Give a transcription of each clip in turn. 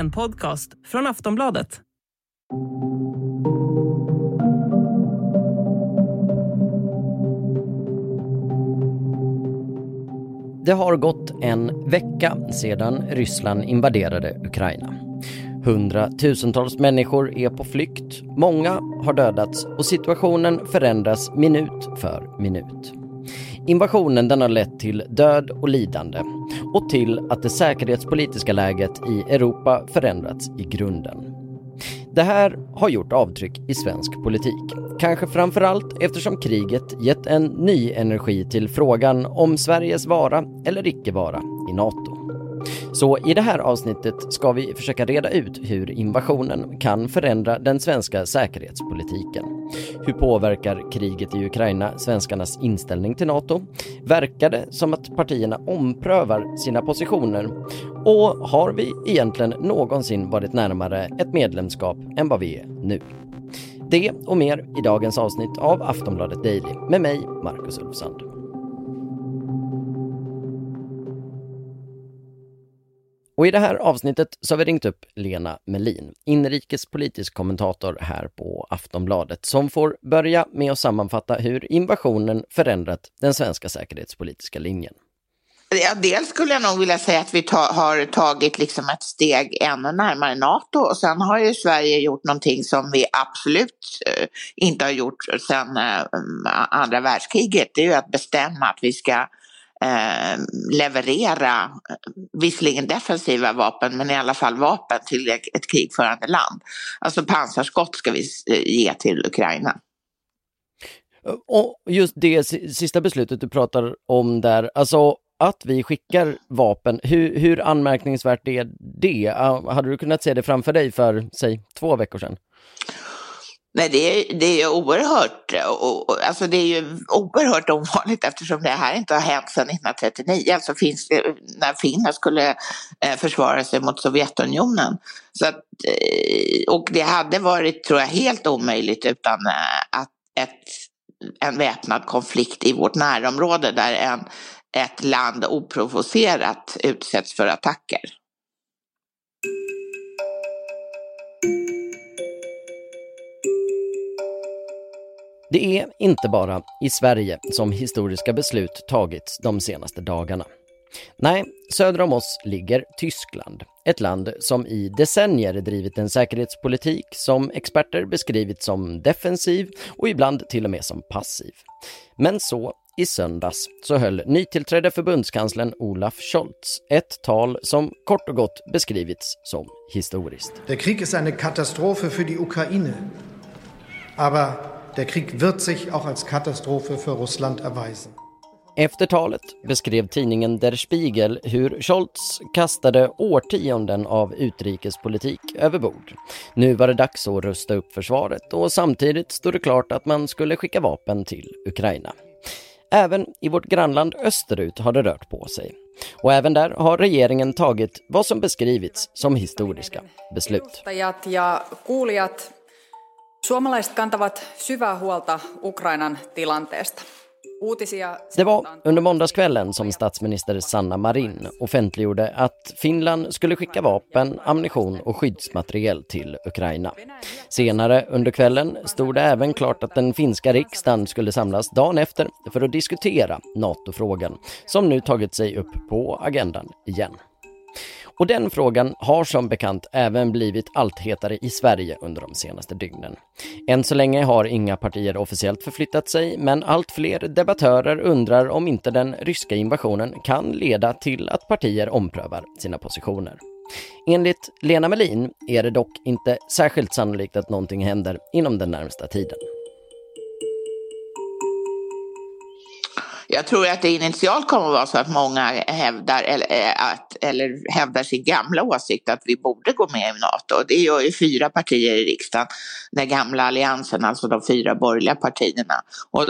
en podcast från Aftonbladet. Det har gått en vecka sedan Ryssland invaderade Ukraina. Hundratusentals människor är på flykt, många har dödats och situationen förändras minut för minut. Invasionen den har lett till död och lidande och till att det säkerhetspolitiska läget i Europa förändrats i grunden. Det här har gjort avtryck i svensk politik. Kanske framförallt eftersom kriget gett en ny energi till frågan om Sveriges vara eller icke vara i NATO. Så i det här avsnittet ska vi försöka reda ut hur invasionen kan förändra den svenska säkerhetspolitiken. Hur påverkar kriget i Ukraina svenskarnas inställning till NATO? Verkar det som att partierna omprövar sina positioner? Och har vi egentligen någonsin varit närmare ett medlemskap än vad vi är nu? Det och mer i dagens avsnitt av Aftonbladet Daily med mig, Marcus Ulfsand. Och i det här avsnittet så har vi ringt upp Lena Melin, inrikespolitisk kommentator här på Aftonbladet, som får börja med att sammanfatta hur invasionen förändrat den svenska säkerhetspolitiska linjen. Ja, dels skulle jag nog vilja säga att vi ta, har tagit liksom ett steg ännu närmare NATO och sen har ju Sverige gjort någonting som vi absolut eh, inte har gjort sedan eh, andra världskriget. Det är ju att bestämma att vi ska eh, leverera, eh, visserligen defensiva vapen, men i alla fall vapen till ett krigförande land. Alltså pansarskott ska vi eh, ge till Ukraina. Eh, och just det sista beslutet du pratar om där, alltså att vi skickar vapen, hur, hur anmärkningsvärt är det? Ah, hade du kunnat se det framför dig för, säg, två veckor sedan? Nej, det är, det är oerhört, eh, alltså det är ju oerhört ovanligt eftersom det här inte har hänt sedan 1939, alltså finns det, när Finland skulle eh, försvara sig mot Sovjetunionen. Så att, eh, och det hade varit, tror jag, helt omöjligt utan eh, att ett, en väpnad konflikt i vårt närområde där en, ett land oprovocerat utsätts för attacker. Det är inte bara i Sverige som historiska beslut tagits de senaste dagarna. Nej, söder om oss ligger Tyskland. Ett land som i decennier drivit en säkerhetspolitik som experter beskrivit som defensiv och ibland till och med som passiv. Men så i söndags så höll nytillträdde förbundskanslern Olaf Scholz ett tal som kort och gott beskrivits som historiskt. Der Krieg ist eine Katastrophe für die Ukraine. Aber der Krieg wird sich auch als Katastrophe för Russland erweisen. Efter talet beskrev tidningen Der Spiegel hur Scholz kastade årtionden av utrikespolitik över bord. Nu var det dags att rusta upp försvaret och samtidigt stod det klart att man skulle skicka vapen till Ukraina. Även i vårt grannland österut har det rört på sig. Och även där har regeringen tagit vad som beskrivits som historiska beslut. Det var under måndagskvällen som statsminister Sanna Marin offentliggjorde att Finland skulle skicka vapen, ammunition och skyddsmateriel till Ukraina. Senare under kvällen stod det även klart att den finska riksdagen skulle samlas dagen efter för att diskutera NATO-frågan som nu tagit sig upp på agendan igen. Och den frågan har som bekant även blivit allt hetare i Sverige under de senaste dygnen. Än så länge har inga partier officiellt förflyttat sig, men allt fler debattörer undrar om inte den ryska invasionen kan leda till att partier omprövar sina positioner. Enligt Lena Melin är det dock inte särskilt sannolikt att någonting händer inom den närmsta tiden. Jag tror att det initialt kommer att vara så att många hävdar, eller, eh, att, eller hävdar sin gamla åsikt att vi borde gå med i NATO. Det gör ju fyra partier i riksdagen, den gamla alliansen, alltså de fyra borgerliga partierna. Och,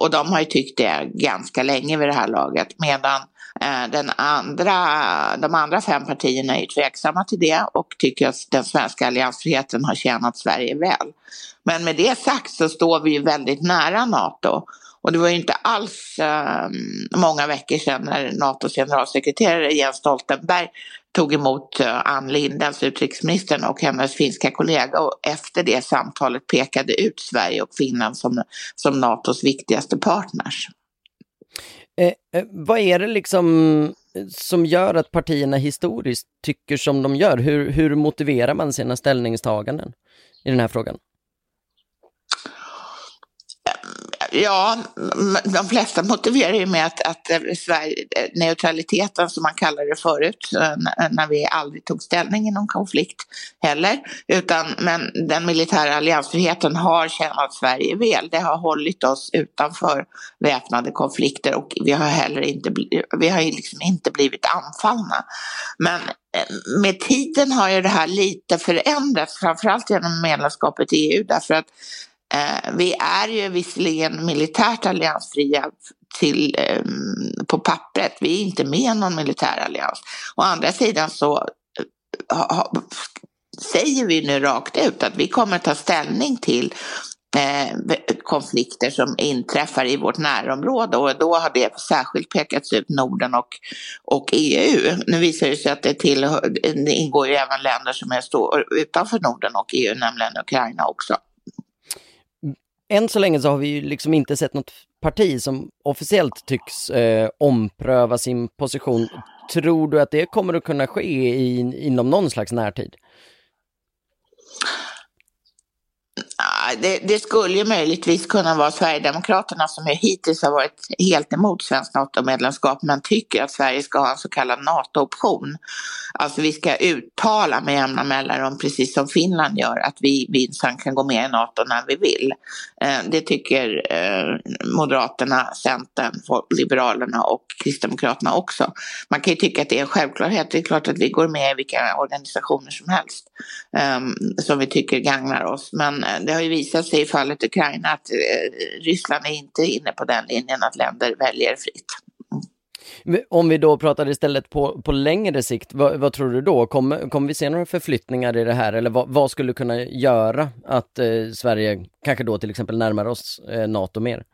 och de har ju tyckt det ganska länge vid det här laget. Medan eh, den andra, de andra fem partierna är ju tveksamma till det och tycker att den svenska alliansfriheten har tjänat Sverige väl. Men med det sagt så står vi ju väldigt nära NATO. Och det var ju inte alls um, många veckor sedan när NATOs generalsekreterare Jens Stoltenberg tog emot eh, Ann Linde, alltså utrikesministern och hennes finska kollega och efter det samtalet pekade ut Sverige och Finland som, som NATOs viktigaste partners. Eh, eh, vad är det liksom eh, som gör att partierna historiskt tycker som de gör? Hur, hur motiverar man sina ställningstaganden i den här frågan? Ja, de flesta motiverar ju med att, att eh, Sverige, eh, neutraliteten som man kallade det förut, eh, när vi aldrig tog ställning i någon konflikt heller, utan men den militära alliansfriheten har tjänat Sverige väl. Det har hållit oss utanför väpnade konflikter och vi har heller inte, vi har liksom inte blivit anfallna. Men med tiden har ju det här lite förändrats, framförallt genom medlemskapet i EU, därför att Eh, vi är ju visserligen militärt alliansfria till, eh, på pappret, vi är inte med i någon militär allians. Å andra sidan så eh, ha, säger vi nu rakt ut att vi kommer ta ställning till eh, konflikter som inträffar i vårt närområde och då har det särskilt pekats ut Norden och, och EU. Nu visar det sig att det, tillhör, det ingår ju även länder som är står utanför Norden och EU, nämligen Ukraina också än så länge så har vi ju liksom inte sett något parti som officiellt tycks eh, ompröva sin position. Tror du att det kommer att kunna ske i, inom någon slags närtid? Det, det, skulle ju möjligtvis kunna vara Sverigedemokraterna som hittills har varit helt emot svenskt NATO-medlemskap men tycker att Sverige ska ha en så kallad NATO-option. Alltså vi ska uttala med jämna mellanrum, precis som Finland gör, att vi minsann kan gå med i NATO när vi vill. Eh, det tycker eh, Moderaterna, Centern, Liberalerna och Kristdemokraterna också. Man kan ju tycka att det är en självklarhet. Det är klart att vi går med i vilka organisationer som helst ehm, som vi tycker gagnar oss. Men eh, det har ju visat sig i fallet Ukraina att Ryssland är inte inne på den linjen att länder väljer fritt. Om vi då pratar istället på, på längre sikt, vad, vad tror du då? Kommer, kommer vi se några förflyttningar i det här eller vad, vad skulle kunna göra att eh, Sverige kanske då till exempel närmar oss eh, NATO mer?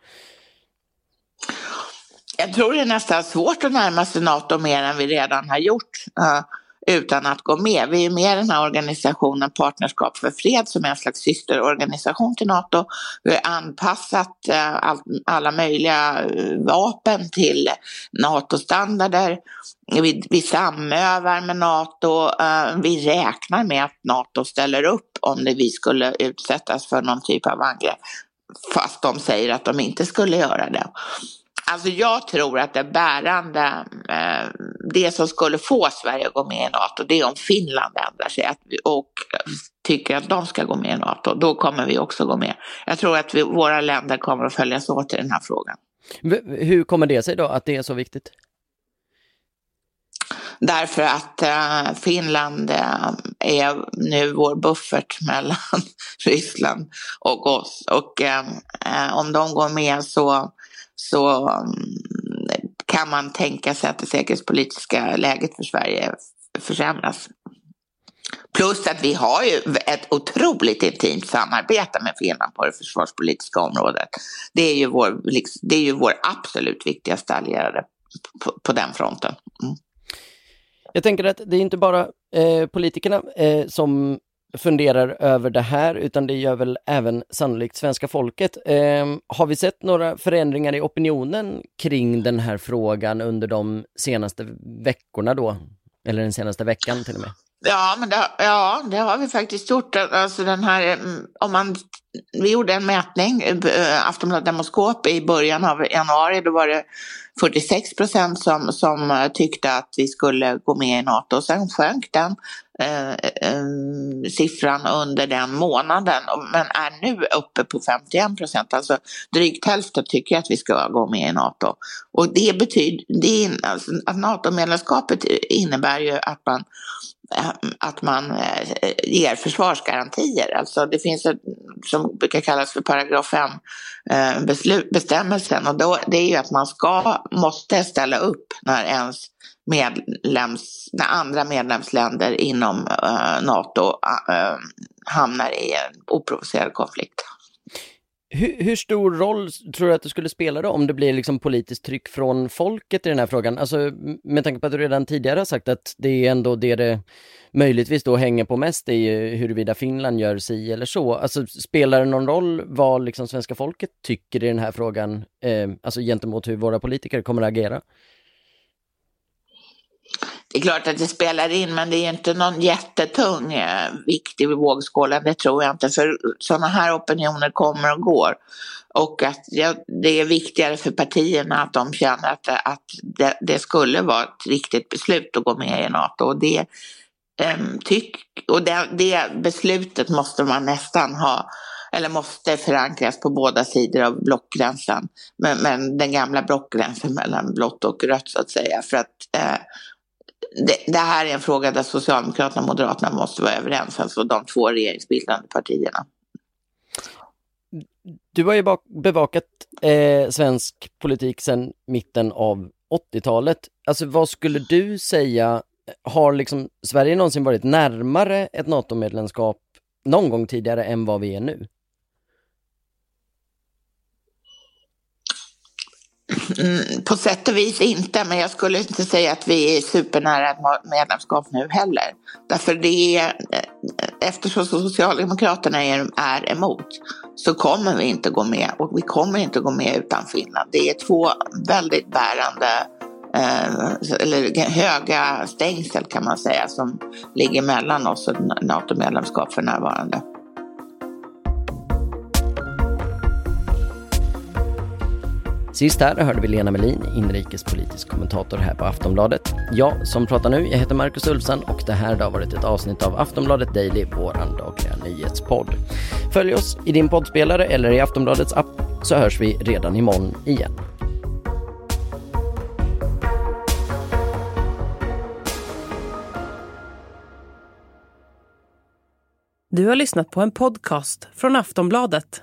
Jag tror det är nästan svårt att närma sig NATO mer än vi redan har gjort. Uh, utan att gå med. Vi är med i den här organisationen Partnerskap för fred som är en slags systerorganisation till NATO. Vi har anpassat eh, alla möjliga eh, vapen till NATO-standarder. Vi, vi samövar med NATO. Eh, vi räknar med att NATO ställer upp om det vi skulle utsättas för någon typ av angrepp. Fast de säger att de inte skulle göra det. Alltså jag tror att det bärande, eh, det som skulle få Sverige att gå med i NATO, det är om Finland ändrar sig och tycker att de ska gå med i NATO. Då kommer vi också gå med. Jag tror att vi, våra länder kommer att följas åt i den här frågan. Hur kommer det sig då att det är så viktigt? Därför att äh, Finland äh, är nu vår buffert mellan Ryssland och oss. Och äh, om de går med så så mm, kan man tänka sig att det säkerhetspolitiska läget för Sverige försämras. Plus att vi har ju ett otroligt intimt samarbete med Finland på det försvarspolitiska området. Det är ju vår, liksom, det är ju vår absolut viktigaste allierade på, på den fronten. Mm. Jag tänker att det är inte bara eh, politikerna eh, som funderar över det här, utan det gör väl även sannolikt svenska folket. Eh, har vi sett några förändringar i opinionen kring den här frågan under de senaste veckorna då? Eller den senaste veckan till och med? Ja, men det, ja, det har vi faktiskt gjort. Alltså den här, mm, om man, vi gjorde en mätning, eh, Aftonbladet Demoskop, i början av januari. Då var det 46 procent som, som eh, tyckte att vi skulle gå med i NATO. Sen sjönk den eh, eh, siffran under den månaden men är nu uppe på 51 procent. Alltså drygt hälften tycker att vi ska gå med i NATO. Och det betyder, det, alltså, att NATO-medlemskapet innebär ju att man eh, att man ger försvarsgarantier. Alltså det finns ett som brukar kallas för paragraf 5 eh, bestämmelsen och då, det är ju att man ska, måste ställa upp när ens medlems, när andra medlemsländer inom eh, NATO eh, hamnar i en oprovocerad konflikt. Hur, hur, stor roll tror du att det skulle spela då om det blir liksom politiskt tryck från folket i den här frågan? Alltså med tanke på att du redan tidigare har sagt att det är ändå det det möjligtvis då hänger på mest i eh, huruvida Finland gör si eller så. Alltså spelar det någon roll vad liksom svenska folket tycker i den här frågan, eh, alltså gentemot hur våra politiker kommer att agera? Det är klart att det spelar in, men det är inte någon jättetung eh, vikt i vågskålen, det tror jag inte. För sådana här opinioner kommer och går. Och att det är viktigare för partierna att de känner att, att det, det, skulle vara ett riktigt beslut att gå med i NATO. Och det, ehm, tyck, och det, det beslutet måste man nästan ha eller måste förankras på båda sidor av blockgränsen. Men, men den gamla blockgränsen mellan blått och rött så att säga. För att eh, det, det, här är en fråga där Socialdemokraterna och Moderaterna måste vara överens, alltså de två regeringsbildande partierna. Du har ju bevakat eh, svensk politik sedan mitten av 80-talet. Alltså vad skulle du säga, har liksom Sverige någonsin varit närmare ett NATO-medlemskap någon gång tidigare än vad vi är nu? Mm, på sätt och vis inte, men jag skulle inte säga att vi är supernära ett medlemskap nu heller. Därför det är, eh, eftersom Socialdemokraterna är, är emot så kommer vi inte gå med och vi kommer inte gå med utan Finland. Det är två väldigt bärande eh, eller höga stängsel kan man säga som ligger mellan oss och NATO-medlemskap för närvarande. Sist här hörde vi Lena Melin, inrikespolitisk kommentator här på Aftonbladet. Jag som pratar nu, jag heter Marcus Ulfsen och det här har varit ett avsnitt av Aftonbladet Daily, vår dagliga nyhetspodd. Följ oss i din poddspelare eller i Aftonbladets app så hörs vi redan imorgon igen. Du har lyssnat på en podcast från Aftonbladet.